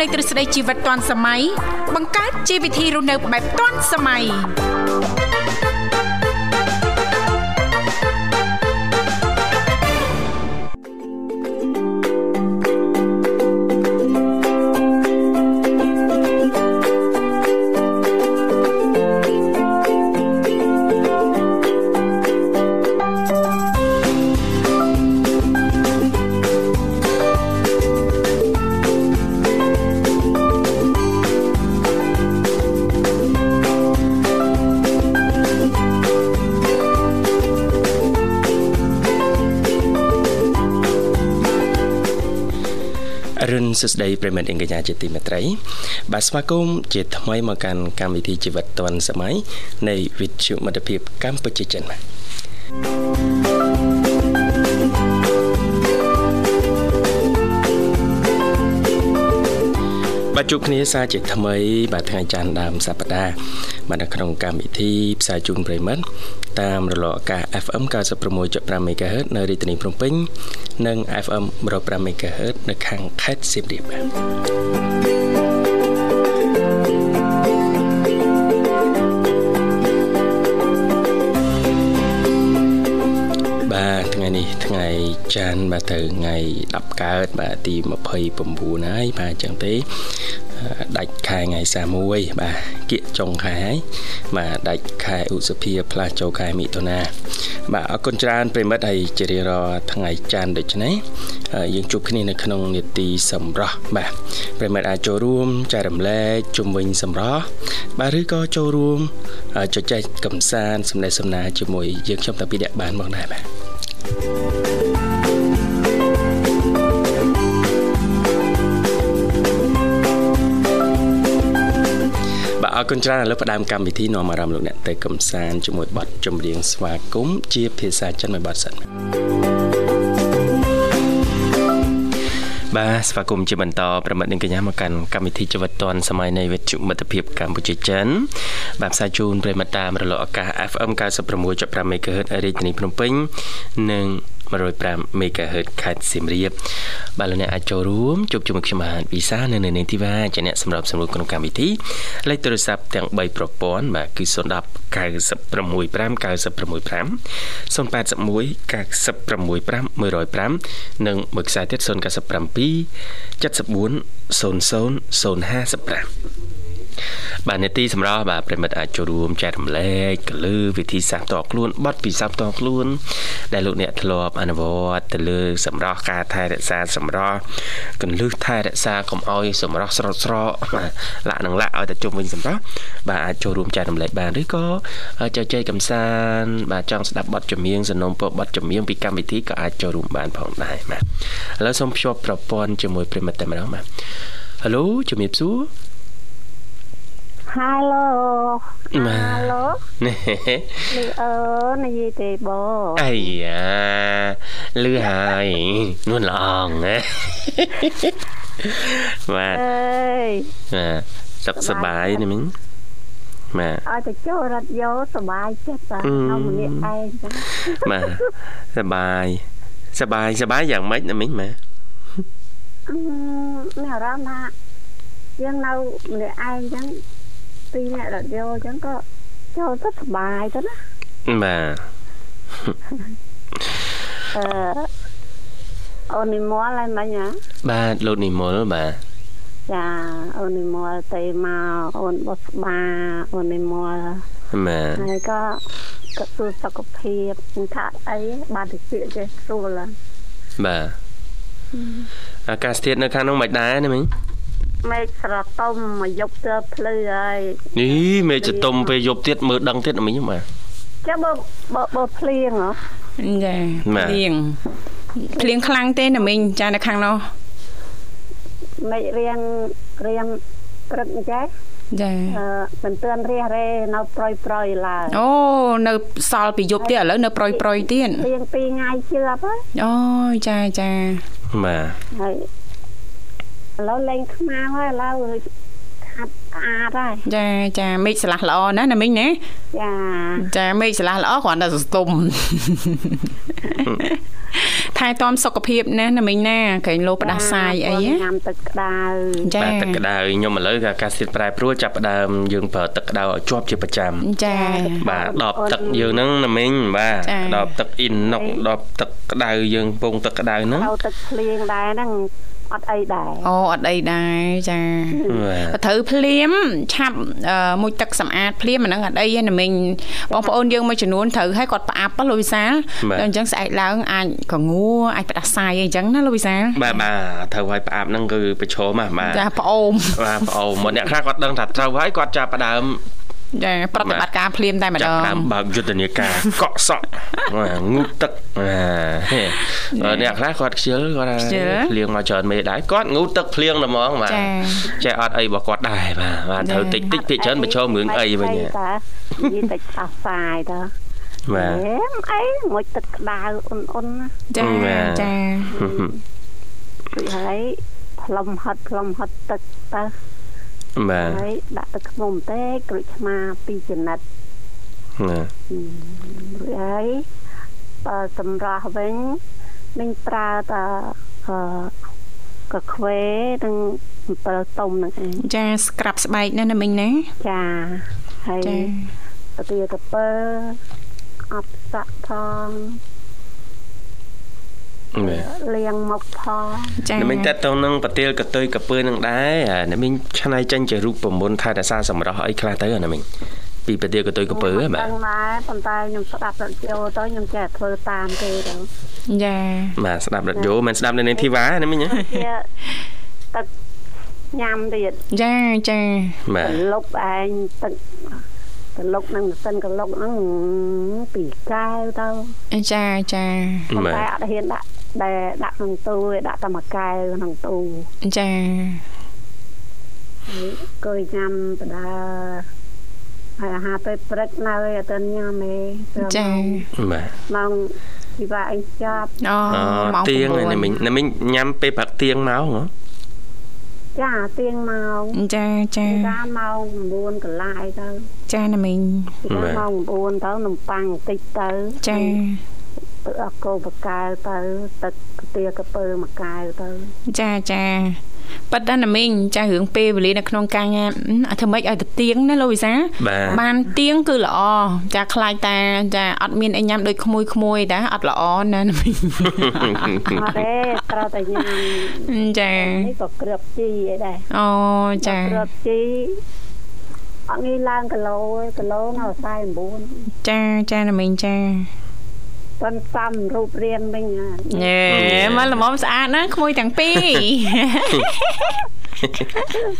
លេខទ្រឹស្ដីជីវិតឌွန်សម័យបង្កើតជីវវិធីរស់នៅបែបឌွန်សម័យ សួស្តីប្រិមិត្តអង្កញ្ញាជាទីមេត្រី បាទស្វាគមន៍ជាថ្មីមកកាន់កម្មវិធីជីវិតឌွန်សម័យនៃវិទ្យុមិត្តភាពកម្ពុជាចិនបាទបាទជួបគ្នាសាជាថ្មី បាទថ្ងៃច័ន្ទដើមសប្តាហ៍បាទនៅក្នុងកម្មវិធីផ្សាយជូនប្រិមិត្ត តាមរលកអាកាស FM 96.5 MHz នៅរាជធានីភ្នំពេញ និង FM 105 MHz នៅខាងខេត្តសៀមរាបបាទថ្ងៃនេះថ្ងៃច័ន្ទបាទទៅថ្ងៃ10កើតបាទទី29ហើយបាទអញ្ចឹងទេដាច់ខែថ្ងៃ31បាទ គៀកចុងខែហើយបាទដាច់ខែឧសភាផ្លាស់ចូលខែមិថុនាបាទអរគុណច្រើនប្រិមិត្តហើយជារៀងរាល់ថ្ងៃច័ន្ទដូចនេះយើងជួបគ្នានៅក្នុងនេតិសម្រស់បាទប្រិមិត្តអាចចូលរួមចែករំលែកជុំវិញសម្រស់បាទឬក៏ចូលរួមចែកចែកកំសាន្តសំណេះសំណាលជាមួយយើងខ្ញុំតាពីអ្នកបានមកដែរបាទ អរគុណច្រើនឥឡូវផ្ដើមកម្មវិធីនាំអារម្មណ៍លោកអ្នកទៅកំសាន្តជាមួយបទចម្រៀងស្វាគមន៍ជាភាសាចិនមួយបទសិនបាទស្វាគមន៍ជាបន្តប្រិមិត្តនឹងកញ្ញាមកកាន់កម្មវិធីជីវិតឌွန်សម័យនៃវិទ្យុមិត្តភាពកម្ពុជាចិនបាទផ្សាយជូនប្រិមិត្តតាមរលកអាកាស FM 96.5 MHz រាជធានីភ្នំពេញនិង 105 MHz ខេត្តសៀមរាបបាទលោកអ្នកអាចចូលរួមជួបជាមួយខ្ញុំបានវិសានៅនៅនេតិវ៉ាជាអ្នកសម្របសម្រួលក្នុងកម្មវិធីលេខទូរស័ព្ទទាំង3ប្រព័ន្ធបាទគឺ010 965 965 081 965 105និងមួយខ្សែទៀត097 74 00 055 បាទនេតិសម្រាប់បាទប្រិមិត្តអាចចូលរួមចែករំលែកកលឺវិធីសាស្ត្រតខ្លួនបត់ពិសោធន៍តខ្លួន ដែលលោកអ្នកធ្លាប់អនុវត្តទៅលើ សម្រាប់ការថែរក្សាសម្រាប់កលឹះថែរក្សាកុំឲ្យសម្រាប់ស្រោតស្រកលាក់នឹងលាក់ឲ្យតែជុំវិញសម្រាប់បាទអាចចូលរួមចែករំលែកបានឬក៏ចែកចែកកំសាន្តបាទចង់ស្ដាប់បទចម្រៀងសំណុំពរបទចម្រៀងពីកម្មវិធីក៏អាចចូលរួមបានផងដែរបាទឥឡូវសូមភ្ជាប់ប្រព័ន្ធជាមួយប្រិមិត្តតែម្ដងបាទ Halo ជំរាបសួរ Halo បាទ Halo នេះលឺអើនិយាយទេបងអាយ៉ាលឺហើយនួនល្អងណាបាទអើយបាទសុខសប្បាយនេះមិញបាទឲ្យទៅចូលរត់យោសុបាយចិត្តតែអឺនៅម្នាក់ឯងចឹងបាទសប្បាយសប្បាយសប្បាយយ៉ាងម៉េចណាមិញបាទអឺមានអារម្មណ៍ថាយើងនៅម្នាក់ឯងចឹង ពីរអ្នករត់យោចឹងក៏ចូលទៅសុបាយទៅណាបាទអឺអូននិមលហើយមិញហ៎បាទលោកនិមលបាទចាអូននិមលទៅមកអូនបុស្បាអូននិមលបាទហើយក៏ក៏សួរសុខភាពមិនថាអីបានទៅពាក្យចេះស្រួលហើយបាទអាកាសធាតុនៅខាងនោះមិនដែរណាមិញ មេឃស្រតុំមកយប់ទៅភ្លឺហើយនេះមេឃចតុំពេលយប់ទៀតមើលដឹងទៀតណាមិញបាទចាំបើបើបើភ្លៀងហ៎ចាបាទភ្លៀងភ្លៀងខ្លាំងទេណាមីងចានៅខាងនោះមេឃរៀងរៀងព្រឹកអញ្ចេះចាអឺមិនទឿនរះរេនៅប្រយប្រយឡើយអូនៅសល់ពីយប់ទៀតឥឡូវនៅប្រយប្រយទៀតរៀងពីរថ្ងៃជឿបហើយអូយចាចាបាទហើយ ឥឡូវលេងខ្មៅហើយឥឡូវខាត់ស្អាតហើយចាចាមេឃឆ្លាស់ល្អណាស់ណាមីងណាចាចាមេឃឆ្លាស់ល្អគ្រាន់តែសស្ទុំថែទាំសុខភាពណាណាមីងណាក្រែងលោផ្ដាសាយអីញ៉ាំទឹកក្តៅចាបាទទឹកក្តៅខ្ញុំឥឡូវក៏អាកាសធាតុប្រែប្រួលចាប់ផ្ដើមយើងប្រើទឹកក្តៅឲ្យជាប់ជាប្រចាំចាបាទដបទឹកយើងហ្នឹងណាមីងបាទចា៎ដបទឹកអ៊ីនណុកដបទឹកក្តៅយើងពងទឹកក្តៅហ្នឹងទៅទឹកភ្លៀងដែរហ្នឹង អត់អីដែរអូអត់អីដែរចាបាទបើត្រូវភ្លាមឆាប់អឺមួយទឹកសម្អាតភ្លាមអាហ្នឹងអត់អីទេណាមីងបងប្អូនយើងមួយចំនួនត្រូវឲ្យគាត់ផ្អាប់ហ៎លោកវិសាលដល់អញ្ចឹងស្អែកឡើងអាចកងួរអាចផ្ដាសាយអីអញ្ចឹងណាលោកវិសាលបាទបាទត្រូវឲ្យផ្អាប់ហ្នឹងគឺប្រឈមហ่ะបាទចាផ្អូមបាទប្អូនមកអ្នកខ្លះគាត់ដឹងថាត្រូវហើយគាត់ចាប់ផ្ដើម ចាប្រតិបត្តិការភ្លាមតែម្ដចាប់ងផ្ដើមបើកយុទ្ធនាការកក់សក់បាទងូតទឹកបាទអ្នកខ្លះគាត់ខ្ជិលគាត់ថាខ្ជិលភ្លៀងមកច្រើនមេដែរគាត់ងូតទឹកភ្លៀងតែហ្មងបាទចាចេះអត់អីរបស់គាត់ដែរបាទបាទចាត្រូវតិចតិចភាគច្រើនប្រឈមរឿងអីវិញតានិយាយតិចផ្ដាសាយតាបាទអេអីមួយទឹកក្តៅអ៊ុនអ៊ុនណាចាបាទចាពីហើយផ្លុំហិតផ្លុំហិតទឹកទៅ បាទហើយដាក់ទឹកខ្មុំទេក្រូចឆ្មាពីរចំណិតបាទរួចហើយបើសម្រាប់វិញនឹងប្រើតាអឺកាខ្វេនិងអំពិលទុំហ្នឹងឯងចាស្ក្រាប់ស្បែកណាណាមីងណាចាហើយចាទៅទាកពើអត់សាក់ផងបាទ លាងមុខផងចាអ្នកមិញតើតទៅនឹងប្រទាលកតុយកពើនឹងដែរអាអ្នកមិញឆ្នៃចេញជារូបមន្តថែរក្សាសម្រស់អីខ្លះទៅអាអ្នកមិញពីប្រទាលកតុយកពើហ៎បាទដឹងដែរប៉ុន្តែខ្ញុំស្ដាប់រត់ចូលទៅខ្ញុំចេះតែធ្វើតាមគេទៅចាបាទស្ដាប់រត់យោមិនស្ដាប់នៅនាងធីវ៉ាអ្នកមិញហ៎ជាទឹកញ៉ាំទៀតចាចាបាទកលុកឯងទឹក កលុកនឹងម៉ាស៊ីនកលុកហ្នឹងពីកែវទៅចាចាប៉ុន្បាទតែអត់ហ៊ានដាក់ដែលដាក់ក្នុងទូឯងដាក់តែមួយកែវក្នុងទូចាហើយគយញ៉ាំបដាហើយអាហារពេលព្រឹកនៅឯអត់ទាន់ញ៉ាំទេព្រោះចាបាទម៉ោងពីបាអញចាប់អូអូម៉ោងទៀង9អ្នកមិញអ្នកមិញញ៉ាំពេលព្រឹកទៀងមកហ៎ ចាទៀងម៉ោងចាចាពីដាម៉ោង9កន្លះអីទៅចាណាមីងពីដាម៉ោង9ទៅនំប៉័ងបន្តិចទៅចាទឹកអកោបកែវទៅទឹកផ្ទាកពើមួយកែវទៅចាចា ប៉ិតណាណាមីងចារឿងពេលវេលានៅក្នុងការញ៉ាំអត់ធ្វើម៉េចឲ្យទៅទៀងណាលោកវិសាបាទបានទៀងគឺល្អចាខ្លាចតាចាអត់មានអីញ៉ាំដូចក្មួយក្មួយតាអត់ល្អណាណាមីងអត់ទេត្រូវតែញ៉ាំចានេះក៏គ្រាប់ជីអីដែរអូចាគ្រាប់ជីអត់ងាយឡើងគីឡូទេគីឡូនៅ49ចាចាណាមីងចា ប៉ុន្តែរូបរាងវិញហ่าញ៉េមកល្មមស្អាតណាក្មួយទាំងពីរ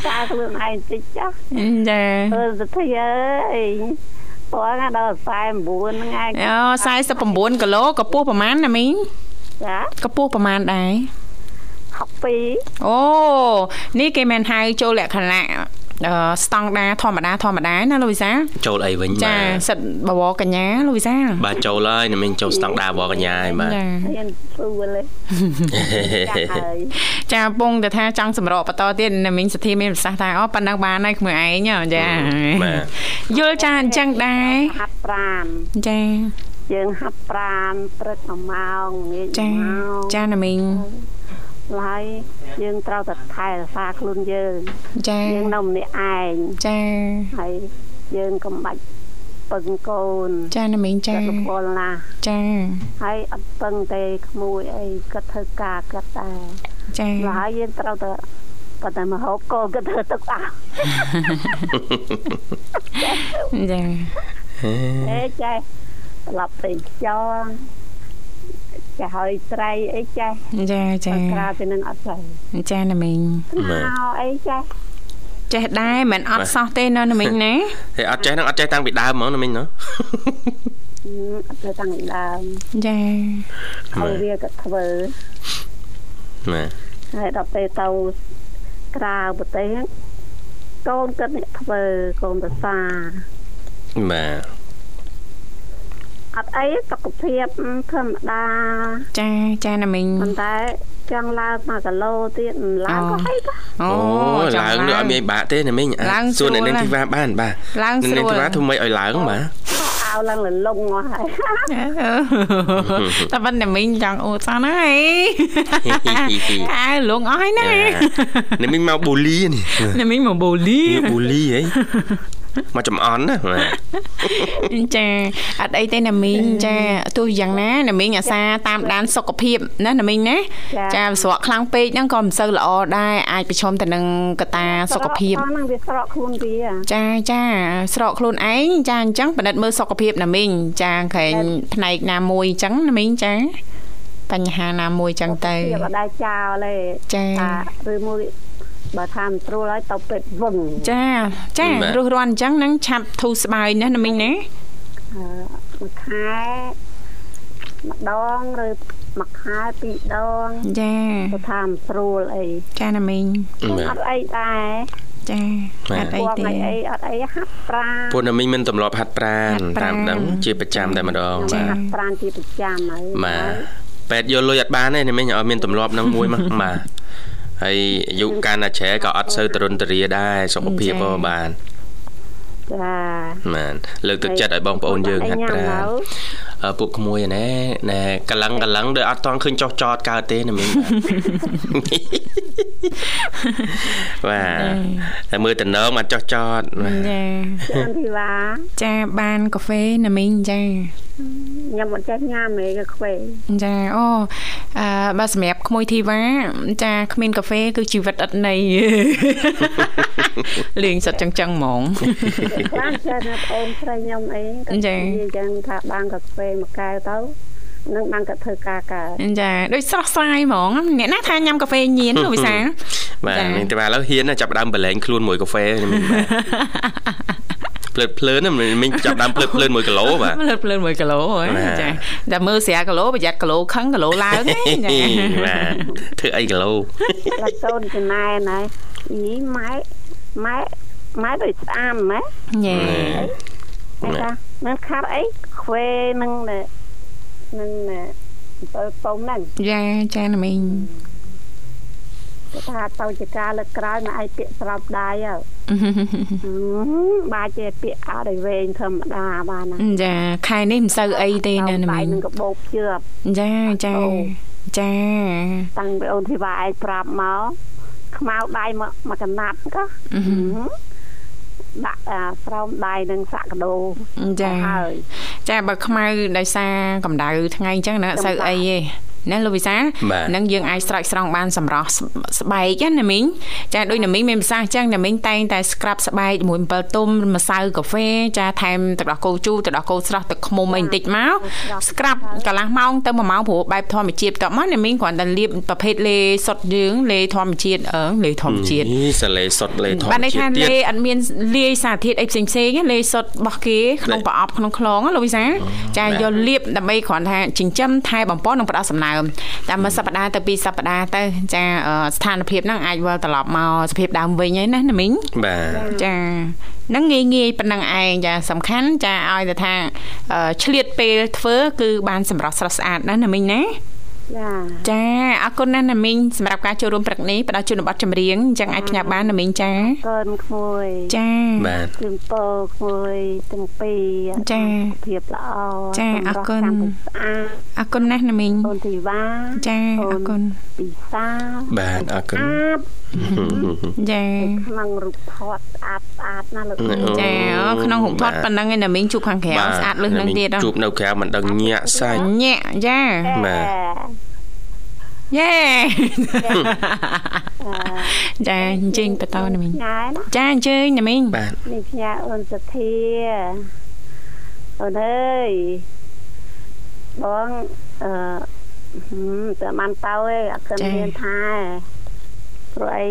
ការខ្លួនឯងបន្តិចចាស់ចាអឺសទ្ធាអើយពណ៌ណាដល់49ហ្នឹងឯងអូ49គីឡូកម្ពស់ប្រហែលណាមីងចាកម្ពស់ប្រហែលដែរ62អូនេះគេមិនហៅចូលលក្ខណៈអឺ ស្តង់ដារធម្មតាធម្មតាណាលោកវិសាចូលអីវិញចាបាទសិតបវរកញ្ញាលោកវិសាបាទចូលហើយអ្នកមិញចូលស្តង់ដារបកញ្ញាហើយបាទចាហ៊ានព្រួលទេចាស់ហើយចាពងតែថាចង់សម្រកបន្តទៀតណាមីងសទ្ធាមានប្រសាសន៍ថាអូប៉ុណ្ណឹងបានហើយក្មួយឯងហ៎ចាបាទយល់ចាអញ្ចឹងដែរហាត់ប្រានចាយើងហាត់ប្រានព្រឹក1ម៉ោងងាយចា1ម៉ោងចាណាមីង ហើយយើងត្រូវតែថែរក្សាខ្លួនយើងចាយើងនៅម្នាក់ឯងចាហើយយើងកុំបាច់ពឹងកូនចាណាមីងចាចិត្តរពលណាស់ចាហើយអត់ពឹងទេក្មួយអីគាត់ធ្វើការគាត់ដែរចាហើយយើងត្រូវតែគាត់តែមកហូបកូនគាត់ធ្វើទឹកអស់ចាអេចេះត្រឡប់ទៅខ្យល់ ចាហើយស្រីអីចេះចាចាក្រៅពីនឹងអត់ស្រីចាណាមីងបាទមកអីចេះចេះដែរមិនអត់សោះទេណាណាមីងណាហេអត់ចេះហ្នឹងអត់ចេះតាំងពីដើមហ្មងណាមិញណាហឹមអត់ទៅតាំងពីដើមចាហើយវាក៏ធ្វើបាទហើយដល់ពេលទៅក្រៅប្រទេសកូនគាត់អ្នកធ្វើកូនប្រសាបាទ អត់អីសុខភាពធម្មតាចាចាណាមីងប៉ុន្តែចង់ឡើង1គីឡូទៀតឡើងក៏ហីដែរអូអូចឡើងនឹងអត់មានបាក់ទេណាមិញឡើងសួរអ្នកស្រួលនាងណាស់ធីវ៉ាបានបាទឡើងអ្នកស្រួនាងលធីវ៉ាធ្វើម៉េចឲ្យឡើងបាទអដើរឡើងលលងអស់ហើយតែប៉ុន្តែមីងចង់អូសានហើយអើលងអស់ហើយណានេះមីងមកបូលីនេះនេះមីងមកបូលីបូលីហី មកចំអន់ណាចាអត់អីទេណាមីងចាទោះយ៉ាងណាណាមីងអាសាតាមដានសុខភាពណាណាមីងណាចាស្រកខ្លាំងពេកហ្នឹងក៏មិនសូវល្អដែរអាចប្រឈមទៅនឹងកត្តាសុខភាពហ្នឹងវាស្រកខ្លួនវាចាចាស្រកខ្លួនឯងចាអញ្ចឹងពិនិត្យមើលសុខភាពណាមីងចាក្រែងផ្នែកណាមួយអញ្ចឹងណាមីងចាបញ្ហាណាមួយចឹងទៅវាមិនដែរចោលទេចាឬមួយ បើថាមិនស្រួលហើយទៅពេទ្យវឹងចាចារស់រាន់អញ្ចឹងនឹងឆាប់ធូរស្បើយណាណាមីងណាអឺមួយខែម្ដងឬមួយខែពីរដងចាទៅថាមិនស្រួលអីចាណាមីងអត់អីដែរចាអត់អីទេអីអត់អីហាត់ប្រាណពួកណាមីងមិនទម្លាប់ហាត់ប្រាណតាមដឹងជាប្រចាំតែម្ដងបាទហាត់ប្រាណជាប្រចាំហើយបាទពេទ្យយកលុយអត់បានទេណាមីងឲ្យមានទម្លាប់នឹងមួយមកបាទ ហើយអាយុកាន់តែជ្រែក៏អត់សូវទរុនទរាដែរសុខភាពក៏បាន ចាបានលើកទឹកចិត្តឲ្យបងប្អូនយើងហាត់ប្រាណពួកក្មួយណែណែកលឹងកលឹងដូចអត់តង់ឃើញចោះចតកើតទេណាមីងបាទតែមើលតំណងអត់ចោះចតចាចាធីវ៉ាចាបានកាហ្វេណាមីងចាញ៉ាំមិនចេះញ៉ាំទេកាហ្វេចាអូអឺបើសម្រាប់ក្មួយធីវ៉ាចាគ្មានកាហ្វេគឺជីវិតអត់ន័យលេងសិតចឹងចឹងហ្មងបានចេះណាបងស្រីខ្ញុំអីក៏និយាយចឹងថាបានកាហ្វេមួយកែវទៅនឹងបានក៏ធ្វើការកើតចាដូចស្រស់ស្រាយហ្មងអ្នកណាថាញ៉ាំកាហ្វេញៀនលោកវិសាបាទមានតែឥឡូវហ៊ានចាប់ដើមបលែងខ្លួនមួយកាហ្វេភ្លើតភ្លើនមិញចាប់ដើមភ្លើតភ្លើន1គីឡូបាទភ្លើតភ្លើន1គីឡូចាតែមើលស្រាគីឡូប្រយ័ត្នគីឡូខឹងគីឡូឡើងចាបាទធ្វើអីគីឡូឡាកូនចំណែនហើយញីម៉ែម៉ែ ម៉ែដូចស្អាមម៉ែញ៉េចានឹងខាត់អីខ្វេនឹងនឹងទៅប៉ុមហ្នឹងចាចាណាមីងគេថាទៅជាការលើកក្រោយមកឯងពាក្យស្រាប់ដៃហ៎បាជាពាក្យអត់ឲ្យវែងធម្មតាបានណាចាខែនេះមិនសូវអីទេណាណាមីងនឹងកបោកជឿបចាចាចាតាំងពីអូនធីវ៉ាឯងប្រាប់មកខ្មៅដៃមកមកកណាត់ក៏ ដាក់ស្រោមដៃនឹងសាក់កដោចាហើយចាបើខ្មៅដោយសារកម្ដៅថ្ងៃអញ្ចឹងណាអត់សូវអីទេ ណាលោកវិសានឹងយើងអាចស្រោចស្រង់បានសម្រស់ស្បែកណាមីងចាដូចណាមីងមានប្រសាសន៍អញ្ចឹងណាមីងតែងតែស្ក្រាប់ស្បែកជាមួយអំពិលទុំម្សៅកាហ្វេចាថែមទឹកដោះគោជូរទឹកដោះគោស្រស់ទឹកឃ្មុំអីបន្តិចមកស្ក្រាប់កន្លះម៉ោងទៅ1ម៉ោងព្រោះបែបធម្មជាតិតមកណាមីងគ្រាន់តែលាបប្រភេទលេសុតយើងលេធម្មជាតិអឺលេធម្មជាតិសាលេសុតលេធម្មជាតិបានន័យថាលេអត់មានលាយសារធាតុអីផ្សេងផ្សេងលេសុតរបស់គេក្នុងប្រអប់ក្នុងខ្លងលោកវិសាចាយកលាបដើម្បីគ្រាន់ថាចិញ្ចឹមថែបំពន់និងផ្ដល់សំណើមតែមួយសប្តាហ៍ទៅពីរសប្តាហ៍ទៅចាស្ថានភាពហ្នឹងអាចវិលត្រឡប់មកសភាពដើមវិញហើយណាណាមីងបាទចានឹងងាយងាយប៉ុណ្ណឹងឯងចាសំខាន់ចាឲ្យតែថាឆ្លៀតពេលធ្វើគឺបានសម្រស់ស្រស់ស្អាតណាណាមីងណា ចាចាអរគុណណាស់ណាមីងសម្រាប់ការចូលរួមព្រឹកនេះផ្ដល់ជូនប័ណ្ណចម្រៀងអញ្ចឹងអាចផ្ញើបានណាមីងចាកូនក្មួយចាបាទជូនពរក្មួយទាំងពីរចាភាពល្អចាអរគុណអរគុណណាស់ណាមីងអូនធីវ៉ាចាអរគុណពិសាបាទអរគុណចាក្នុងរូបថតស្អាតស្អាតណាលោកចាក្នុងរូបថតប៉ុណ្ណឹងឯណាមីងជួបខាងក្រៅស្អាតលឹះនឹងទៀតជួបនៅក្រៅមិនដឹងញាក់សាច់ញាក់ចាបាទយេចាអញ្ជើញបន្តណាមីងចាអញ្ជើញណាមីងបាទនេះផ្ញើអូនសធាអូនអើយបងអឺតែបានទៅឯងអត់គិតមានថា ព្រោះអី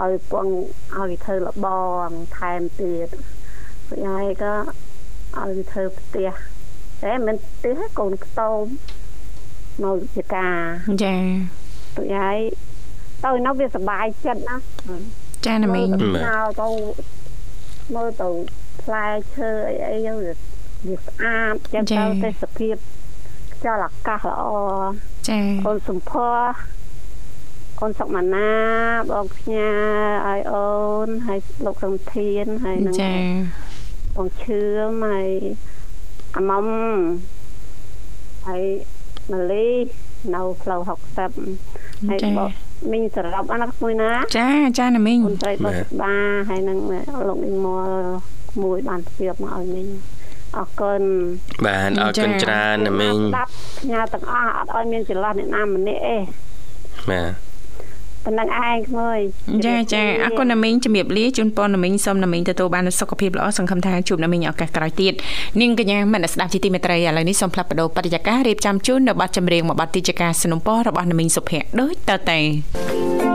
ឲ្យពងឲ្យធ្វើលបងថែមទៀតព្រោះហើយក៏ឲ្យធ្វើផ្ទះតែមិនផ្ទះកូនខ្ទមមកជាការចាទៅហើយទៅនៅវាសុបាយចិត្តណាចាណាមីងទៅទៅមើលទៅផ្លែឈើអីអីវាវាស្អាតចឹងទៅទេសភាពខ្យល់អាកាសល្អចាអូនសំផស្សអូនសុកម៉ាណាបងផ្ញើឲ្យអូនហើយលោកសំធានហើយនឹងចាបងឈឿមហើយអាមុំហើយម៉ាលីនៅផ្លូវ60ហើយបងមីងសរុបអានមួយណា ចាចាណាមីងមន្ត្រីបុស្បាហើយនឹងលោកអ៊ីមលមួយបានស្ទាបមកឲ្យមីងអរគុណបាទអរគុណច្រើនណាមីងស្ដាប់ផ្ញើទាំងអស់អត់ឲ្យមានចន្លោះអ្នកណាម្នាក់ទេបាទ ប៉ុណ្ណឹងឯងក្មួយចាចាអរគុណណាមីងជំរាបលាជូនពរណាមីងសូមណាមីងទទួលបានសុខភាពល្អសង្ឃឹមថាជួបណាមីងឱកាសក្រោយទៀតនាងកញ្ញាមនស្ដាប់ជាទីមេត្រីឥឡូវនេះសូមផ្លាប់បដោបរិយាកាសរៀបចំជូននៅប័ណ្ណចម្រៀងមួយប័ណ្ណទីចការสนុំពររបស់ណាមីងសុភ័ក្រដូចតទៅ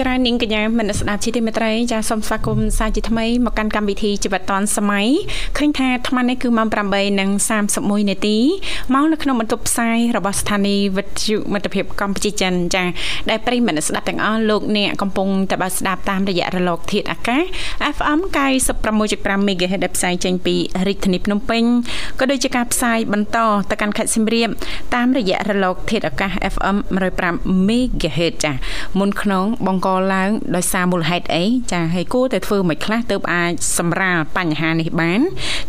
ច្រើននាងកញ្ញាមនស្ដាប់ជាទីមេត្រីចាសូមស្វាគមន៍សាជាថ្មីមកកាន់កម្មវិធីជីវិតឌွန်សម័យឃើញថាអាត្មានេះគឺម៉ោង8:31នាទីមកនៅក្នុងបន្ទប់ផ្សាយរបស់ស្ថានីយ៍វិទ្យុមិត្តភាពកម្ពុជាចិនចាដែលប្រិយមិត្តស្ដាប់ទាំងអស់លោកអ្នកកំពុងតបស្ដាប់តាមរយៈរលក ធាតុអាកាស FM 96.5 MHz ដែលផ្សាយចេញពីរាជធានីភ្នំពេញក៏ដូចជាការផ្សាយបន្តទៅកាន់ខេត្តសៀមរាបតាមរយៈរលក ធាតុអាកាស FM 105 MHz ចាមុនក្នុងបង្កឡើងដោយសារមូលហេតុអីចាហើយគួរតែធ្វើមិនខ្លះទៅអាចសម្រាលបញ្ហានេះបាន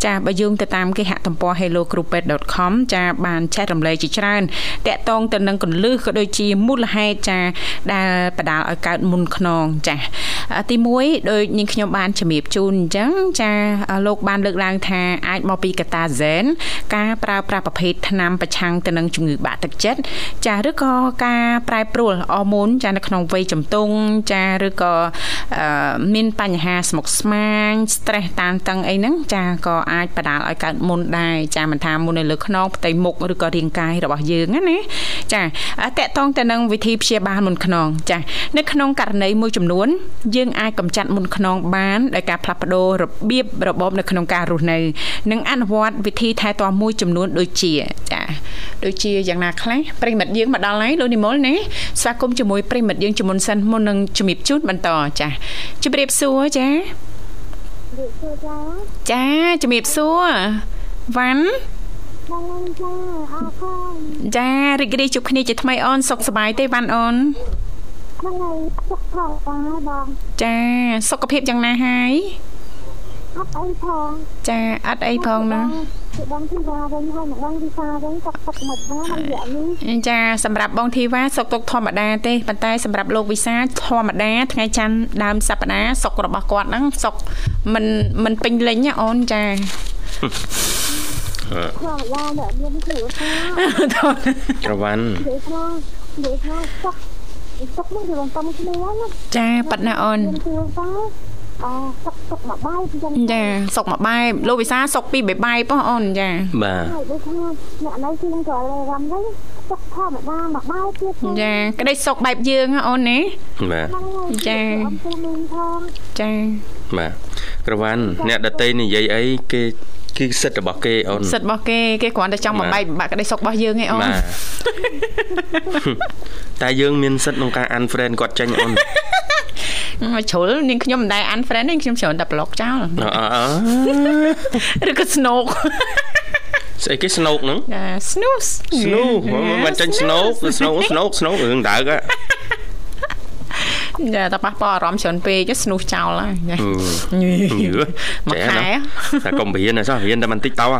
ចាបើយើងទៅតាមគេហទំព័រ hellocrupet.com ចាបានចែករំលែកជាច្រើនតកតងទៅនឹងកលឹះក៏ដូចជាមូលហេតុចាដែលបដាលឲ្យកើតមុនខ្នងចាទី1ដោយនាងខ្ញុំបានជំរាបជូនអញ្ចឹងចាលោកបានលើកឡើងថាអាចមកពីកតាហ្សែនការប្រើប្រាស់ប្រភេទថ្នាំប្រឆាំងទៅនឹងជំងឺបាក់ទឹកចិត្តចាឬក៏ការប្រែប្រួលអរម៉ូនចានៅក្នុងវ័យជំទង់ចាឬក៏មានបញ្ហាស្មុគស្មាញ stress តានតឹងអីហ្នឹងចាក៏អាចបដាលឲ្យកើតមុនដែរចាមិនថាមុននៅលើខ្នងផ្ទៃមុខឬក៏រាងកាយរបស់យើងណាចាតកតងទៅនឹងវិធីព្យាបាលមុនខ្នងចានៅក្នុងករណីមួយចំនួន យើងអាចកម្ចាត់មុនខ្នងបានដោយការផ្លាស់ប្ដូររបៀបរបបនៅក្នុងការរស់នៅនិងអនុវត្តវិធីថែទាំមួយចំនួនដូចជាចាដូចជាយ៉ាងណាខ្លះប្រិមិត្តយើងមកដល់ហើយលោកនិមលណាស្វាគមន៍ជាមួយប្រិមិត្តយើងជំនុនសិនមុននឹងជំរាបជូនបន្តចាជំរាបសួរចាចាជំរាបសួរវ៉ាន់ចារីករាយជួបគ្នាជាថ្មីអូនសុខសប្បាយទេវ៉ាន់អូនហ្នឹងហើយសុខផងបងចាសុខភាពយ៉ាងណាហើយអត់អីផងចាអត់អីផងណា បងធីវ៉ាវិញហើយបងធីវ៉ាវិញសុខសុខមិនណារយៈនេះចាសម្រាប់បងធីវ៉ាសុខទុក្ខធម្មតាទេប៉ុន្តែសម្រាប់លោកវិសាធម្មតាថ្ងៃច័ន្ទដើមសប្តាហ៍សុខរបស់គាត់ហ្នឹងសុខមិនមិនពេញលេញណាអូនចាធម្មតាអ្នកមានគ្រូថាក្រវ៉ាន់និយាយថានិយាយថាសុខសុខមកយើងតំគ្នាណាចាប៉ាត់ណាអូនគ្រូថា អូសុកសុកមួយបែបចឹងចាសុកមួយបែបលោកវិសាសុកពីរបែបបងអូនចាបាទដូចថាអ្នកនៅជាងក៏រំវិញសុកធម្មតាមួយបែបទៀតចាក្តីសុកបែបយើងអូនណាបាទចាចាបាទក្រវ៉ាន់អ្នកដតីនិយាយអីគេគឺសិទ្ធិរបស់គេអូនសិទ្ធិរបស់គេគេគ្រាន់តែចង់បំបែកបាក់ក្តីសុខរបស់យើងឯងអូនតែយើងមានសិទ្ធិក្នុងការ unfriend គាត់ចេញអូនមក ជ្រុលនាងខ្ញុំមិនដែល unfriend ទេខ្ញុំច្រើនតែ block ចោលឬក៏ snoke ស្អីគេ snoke ហ្នឹងចា snooze snooze មិនចាញ់ snoke snoke snoke snoke រឿងដើកចាតែប៉ះពាល់អារម្មណ៍ច្រើនពេកស្នូសចោលហើយមកខែតែកុំរៀនទេសោះរៀនតែបន្តិចតោះ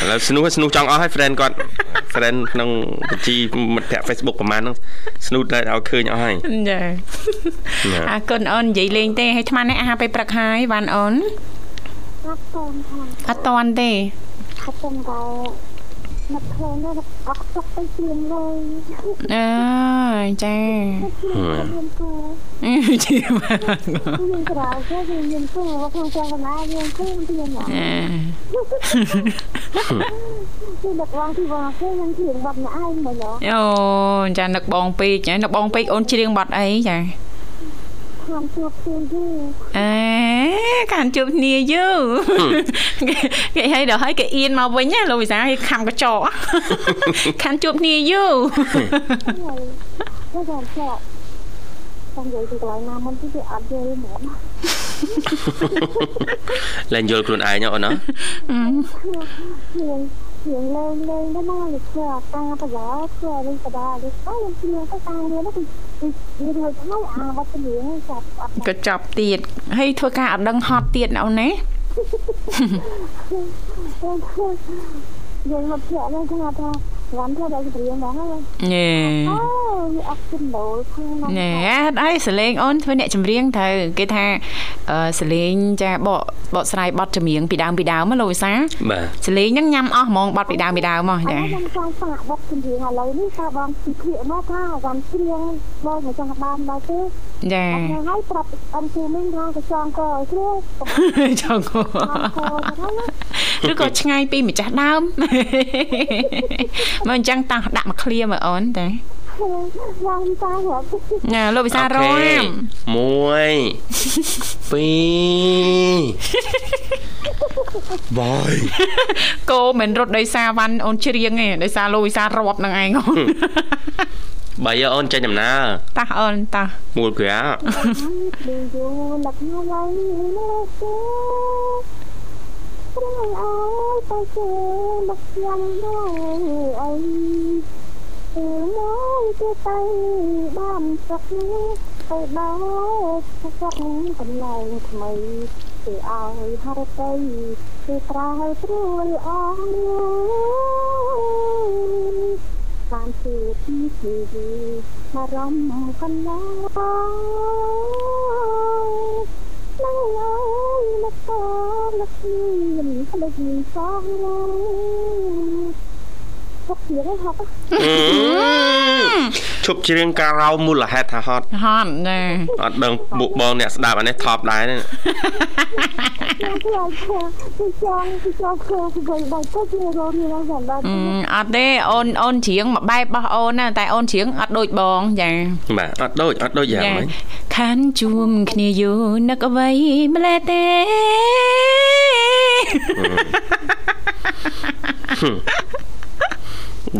ឥឡូវស្នូសស្នូសចង់អស់ហើយ friend គាត់ friend ក្នុងបញ្ជីមិត្តភ័ក្ដិ Facebook ប្រហែលហ្នឹងស្នូសតែឲ្យឃើញអស់ហើយចាអរគុណអូននិយាយលេងទេហើយអាត្មានេះអាហារពេលព្រឹកហើយវ៉ាន់អូនអត់តន់អត់តន់ទេអត់តន់តែ មកឃើញទៅអត់សុខទៅជាងលើអើចាជាមកយើងក្រៅទៅយើងទៅក្នុងចង្កណាយើងទៅទៀតណាគឺដឹកបងទីបងគេយើងច្រៀងបទម្នាក់ឯងមើលអូចានឹកបងពេកនឹកបងពេកអូនច្រៀងបទអីចា ខានជួបគ្នាយូរអេខានជួបគ្នាយូរគេឲ្យដល់ឲ្យគេអៀនមកវិញណាលោកវិសាគេខំកញ្ចក់ខានជួបគ្នាយូរទៅដល់ចោតាមនិយាយពីកន្លែងណាមុនទីគេអត់យល់ហ្មងលែងយល់ខ្លួនឯងអូនណា យើងយើងលេងលេងទៅមកវាធ្វើអាការប្រយោជន៍ធ្វើលេងបដាលេងទៅយើងជឿទៅតាមវាទៅវាធ្វើឲ្យអាវត្តនាងចាប់អត់ក៏ចាប់ទៀតហើយធ្វើការអត់ដឹងហត់ទៀតអូនណាយើងមកភ្នាក់នឹងថាថា រំធ្វើដល់ព្រៀងហ្មងញ៉េអូអត់ជំនោលខាងណែអត់អីសលេងអូនធ្វើអ្នកចម្រៀងត្រូវគេថាសលេងចាបកបកស្រាយបទចម្រៀងពីដើមពីដើមលោកវិសាបាទសលេងហ្នឹងញ៉ាំអស់ហ្មងបទពីដើមពីដើមមកចាខ្ញុំចង់សាកបទចម្រៀងឥឡូវនេះថាបងពីភាកមកថារំច្រៀងបងមិនចង់បានដែរទេចាហើយប្រាប់អំពីមីងថាក៏ចង់ក៏ឲ្យគ្រូចង់ក៏ ឬក៏ឆ្ងាយពីម្ចាស់ដើមមកអញ្ចឹងតោះដាក់មកឃ្លាមើលអូនតាយ៉ាងតារត់ណាលោកវិសារម1 2បាយគោមិនរត់ដោយសារវ៉ាន់អូនច្រៀងទេដោយសារលោកវិសាររាប់នឹងឯងអូនបាយអូនចេញដំណើរតោះអូនតោះមូលក្រាដូចយូរលឹកនៅឡើយ ព្រមអើយទៅជាមកខ្ញុំដែរអីពេលមកទៅទៅបានសក់ទៅដល់សក់កន្លែងថ្មីគឺឲ្យហរទៅគឺប្រើព្រួយអងបានជួបពីជីវិតមករំកន្លង នឹងអើយមកតមកមានផ្លេចមានសង ហត់ជាហត់ឈប់ច្រៀងការរោមូលហេតុថាហត់ហត់ណែអត់ដឹងបុកបងអ្នកស្ដាប់អានេះថប់ដែរណាអត់ទេអូនអូនច្រៀងមួយបែបរបស់អូនណាតែអូនច្រៀងអត់ដូចបងចាបាទអត់ដូចអត់ដូចយ៉ាងម៉េចខានជួមគ្នាយូរនឹកអ្វីម្លេះទេ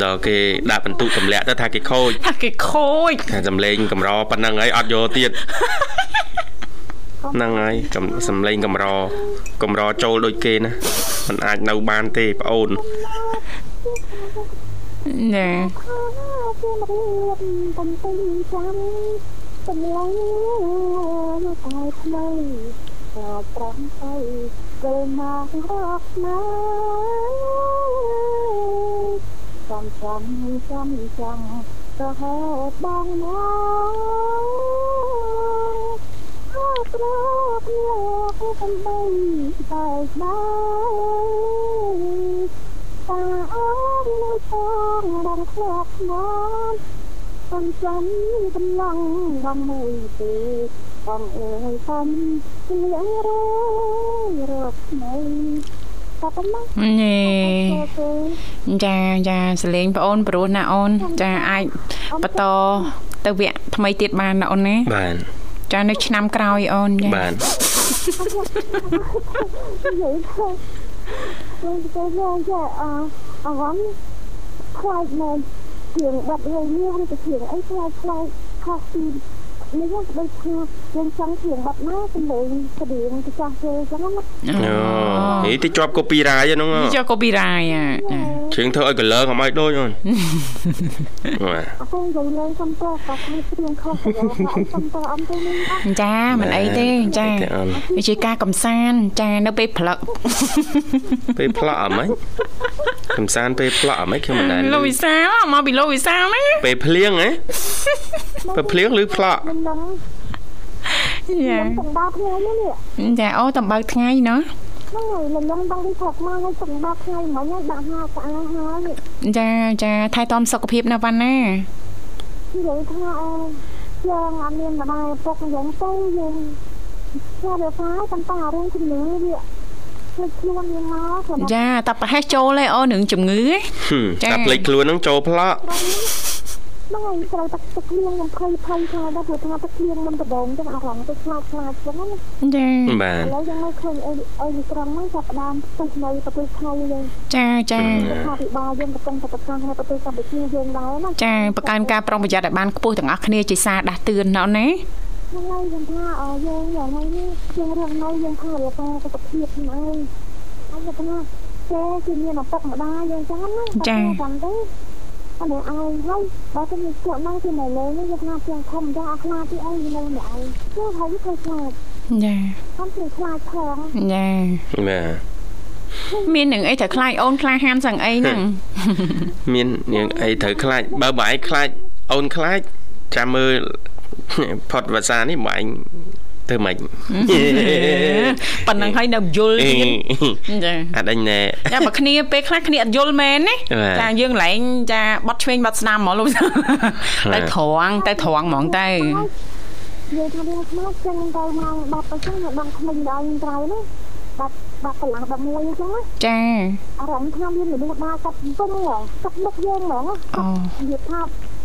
ដល់គេដាក់បន្ទុកទម្លាក់ទៅថាគេខូចថាគេខូចថាសំឡេងកម្រប៉ុណ្ណឹងហើយអត់យកទៀតហ្នឹងហើយសំឡេងកម្រកម្រចូលដូចគេណាมันអាចនៅបានទេប្អូនណែសម្លេងមកតែថ្មីក៏ប្រំទៅវិលមករកម កចាំចាំចាំចាំរហូតបងមកអត់ប្រកលោកកំបីតែដែរតាអរមួយតងដល់ខ្លាប់មកសំចាំកម្លាំងបងមួយទេបងអើយសំលៀងររកថ្មី ញេចាចាសលេងប្អូនព្រោះណាអូន ចាអាចបន្តទៅវគ្គថ្មីទៀតបានណាអូនណាបាទចានៅឆ្នាំក្រោយអូនចាបាទខ្ញុំទៅយកចាអអរំខ្លាចមែនជាងបាត់ហើយនេះឬទៅជាងអីខ្លាចខ្លាចខុសពី នេះដូចថាយើងចង់ជាងបាត់ណាសម្លេងស្តៀងទៅចាស់គេចឹងណាអូហេទីជាប់ copyright ហ្នឹងជាប់ copyright ជើងធ្វើឲ្យកលើកឲ្យដូចអូនបាទអត់ទៅលេងសំតោក៏ធ្វើព្រៀងខុសទៅសំតោអំទៅនេះចាមិនអីទេចាវាជាការកំសាន្តចានៅពេលផ្លឹកពេលផ្លឹកអមហ៎កំសាន្តពេលផ្លឹកអមហ៎ខ្ញុំមិនដែរលោកវិសាលមកពីលោកវិសាលណាពេលភ្លៀងហ៎ ពេលភ្លៀងឬផ្លក់យ៉ាតំបើថ្ងៃនេះចាអូតំបើថ្ងៃណាហ្នឹងហើយលំងបងទីថកមកឲ្យតំបើថ្ងៃមិញឲ្យដាក់ហាស្អាតហើយចាចាថែទាំសុខភាពណាវ៉ាន់ណានិយាយថាយើងអត់មានម្ដាយពុកយ៉ាងទៅយើងខ្ញុំវាថាតាមតារឿងជំនឿវាខ្លួនយើងមកចាតែប្រហែលចូលឯអូននឹងជំងឺចាតែផ្លេចខ្លួននឹងចូលផ្លាក់ ហ្នឹងហើយត្រូវតែទឹកលៀងខ្ញុំភ័យភ័យថាដល់ព្រោះថាទឹកលៀងមិនដបងចឹងអារម្មណ៍ទៅខ្លាចខ្លាចចឹងណាចាបាទឥឡូវយើងមកឃើញអីអីត្រង់ហ្នឹងចាប់ផ្ដើមទៅនៅប្រទេសថៃយើងចាចាថាពិបាលយើងកំពុងតែប្រកាសនៅប្រទេសកម្ពុជាយើងដែរណាចាបង្កើនការប្រុងប្រយ័ត្នឲ្យបានខ្ពស់ទាំងអស់គ្នាជាសារដាស់តឿនណោះណាអហ្នឹងហើយខ្ញុំថាអឺយើងយ៉ាងហ្នឹងយើងរស់នៅយើងថារកសុខភាពហ្នឹងឯងហើយខ្ញុំថាចេគឺមានឪពុកម្ដាយយើងចឹងណាចាំទៅ អត់ឯងហើយបើទៅមានពួកហ្នឹងគឺនៅលើនេះយើងថាជាងធំចាអត់ខ្លាចទីអីនៅនេះឯងគឺហើយធ្វើខ្លាចចាខ្ញុំគឺខ្លាចផងចាបាទមាននឹងអីត្រូវខ្លាចអូនខ្លាហានសឹងអីហ្នឹងមាននឹងអីត្រូវខ្លាចបើបាយខ្លាចអូនខ្លាចចាំមើលផុតភាសានេះបង ធ្វើម៉េចប៉ុណ្ណឹងហើយនៅយល់ទៀតចាអត់ដេញណែចាបើគ្នាពេលខ្លះគ្នាអត់យល់មែនណាចាយើងឡើងចាបត់ឆ្វេងបត់ស្ដាំហ្មងលោកតែត្រង់តែត្រង់ហ្មងតែនិយាយថាវាខ្មោចចឹងទៅមកបាត់ទៅចឹងដល់ក្មេងដល់ត្រៃណាបាត់បាត់កន្លះ11អញ្ចឹងចាអារម្មណ៍ថាមានមនុស្សដើរកាត់ពុំហ្មងកាត់មុខយើងហ្មងអូនិយាយថា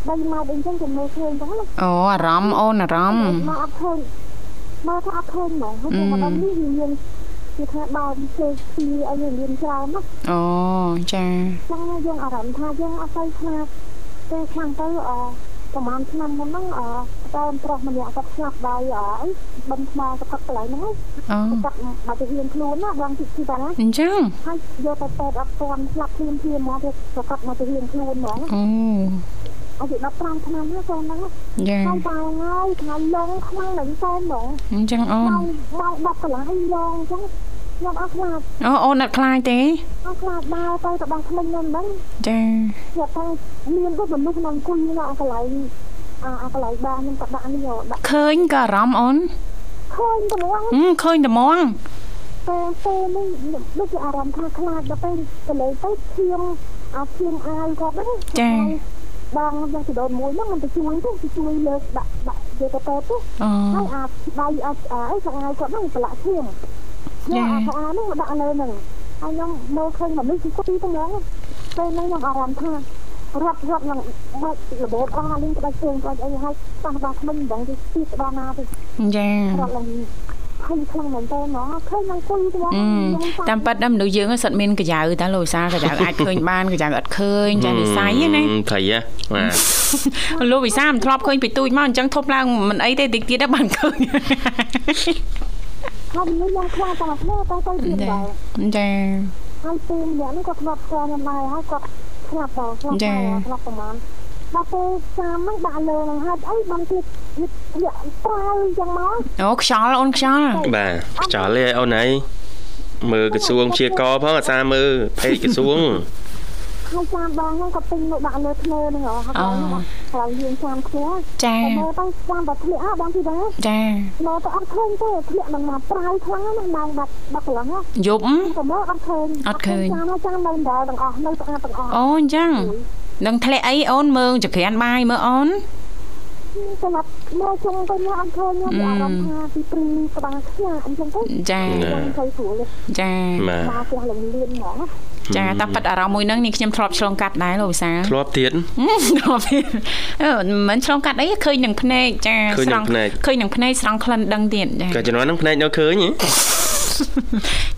បីម៉ោងអីចឹងចាំមើលឃើញចឹងណាអូអារម្មណ៍អូនអារម្មណ៍មកអត់ឃើញ មកថាអត់ឃើញហ្មងហើយមកដល់នេះវាមានគឺថាដើមជើងពីអីមានច្រើនណាអូចាចឹងយើងអារម្មណ៍ថាយើងអត់ទៅខ្លាចពេលខ្លាំងទៅអប្រហែលឆ្នាំមុនហ្នឹងអតើប្រុសម្នាក់គាត់ស្លាប់ដោយអីបិណ្ឌថ្មទៅផឹកកន្លែងហ្នឹងអូគាត់មកទៅហ៊ានខ្លួនណាបងទីទីបានណាអញ្ចឹងហើយយកទៅពេទ្យអត់ទាន់ស្លាប់ភ្លាមភ្លាមមកទៅគាត់មកទៅហ៊ានខ្លួនហ្មងអូ អាយុ15ឆ្នាំហ្នឹងកូនហ្នឹងចាហើយបាយហើយថ្ងៃឡងខ្លាំងមែនតើហ្មងអញ្ចឹងអូនមក10កន្លះឡងអញ្ចឹងខ្ញុំអត់ខ្លាចអូអូនអត់ខ្លាចទេអត់ខ្លាចដើរទៅទៅបោះថ្មិញហ្នឹងហ្នឹងចាខ្ញុំថាមានទៅមនុស្សក្នុងគុយនៅកន្លែងអាកន្លែងបានខ្ញុំក៏ដាក់នេះដាក់ឃើញក៏អារម្មណ៍អូនឃើញត្មងឃើញត្មងពេលពេលនេះដូចជាអារម្មណ៍ថាខ្លាចដល់ពេលទៅលើទៅឈៀងអាឈៀងអាយគាត់ហ្នឹងចា បងយកទៅដូនមួយហ្នឹងមិនទៅជួយទេទៅជួយលើកដាក់ដាក់យកទៅពេទ្យទេហើយអាដៃអត់អីស្ងាយគាត់ហ្នឹងប្រឡាក់ឈៀងចាអាស្អាតហ្នឹងដាក់លើហ្នឹងហើយខ្ញុំមើលឃើញមនុស្សទីទីទៅហ្មងពេលហ្នឹងខ្ញុំអារម្មណ៍ថារត់រត់នឹងបាច់របូតអស់លេងក្បាច់ជើងក្បាច់អីហើយប៉ះដល់ក្មេងមិនដឹងទីទីក្បាលណាទេចារត់ឡើង ឃើញខ្លាំងមែនតើហ្មងឃើញនឹងគុយហ្មងតាមប៉ាត់ដល់មនុស្សយើងសិតមានកញ្ចៅតាលោកសាកញ្ចៅអាចឃើញបានកញ្ចៅអត់ឃើញចានិស័យណាព្រៃហ៎បាទលោកវិសាមិនធ្លាប់ឃើញពីទូចមកអញ្ចឹងធប់ឡើងមិនអីទេតិចទៀតបានឃើញហើយមនុស្សយ៉ាងខ្លាំងតែគ្នាតែទៅទៀតដែរចាហើយពេលម្នាក់នេះគាត់ធ្លាប់ស្គាល់ខ្ញុំដែរហើយគាត់ស្លាប់ដល់ស្លាប់ដល់ស្លាប់ប្រហែល ដល់ពេលចាំហ្នឹងដាក់លើនឹងហេតុអីបានទៀតវាប្រើយ៉ាងមកអូខ្យល់អូនខ្យល់បាទខ្យល់ទេអូនអីមើលក្រសួងព្យាករផងអាសាមើលភេកក្រសួងហើយចាំបងហ្នឹងក៏ពេញមកដាក់លើធ្នើហ្នឹងហ៎ហើយហើយយើងចាំគ្នាចាមើលទៅចាំតែធ្លាក់អស់បងទីដែរចាមើលទៅអត់ឃើញទេធ្លាក់នឹងមកប្រៅខ្លាំងណាស់ម៉ោង10 10កន្លះយប់ទៅមើលអត់ឃើញអត់ឃើញចាំចាំនៅដល់ទាំងអស់នៅស្អាតទាំងអស់អូអញ្ចឹង នឹងធ្លាក់អីអូនមើលចក្រានបាយមើលអូនសម្រាប់មកជុំទៅញ៉ាំឃើញខ្ញុំអារម្មណ៍ថាពីព្រីក្បាលខ្ញាអញ្ចឹងទៅចាទៅស្រួលចាមកផ្ទះលងលៀនហ្មងចាតាប៉ិតអារម្មណ៍មួយហ្នឹងនេះខ្ញុំធ្លាប់ឆ្លងកាត់ដែរលោកវិសាធ្លាប់ទៀតធ្លាប់ទៀតអឺមិនឆ្លងកាត់អីឃើញនឹងភ្នែកចាស្រង់ឃើញនឹងភ្នែកស្រង់ក្លិនដឹងទៀតចាក៏ជំនាន់ហ្នឹងភ្នែកនៅឃើញហ៎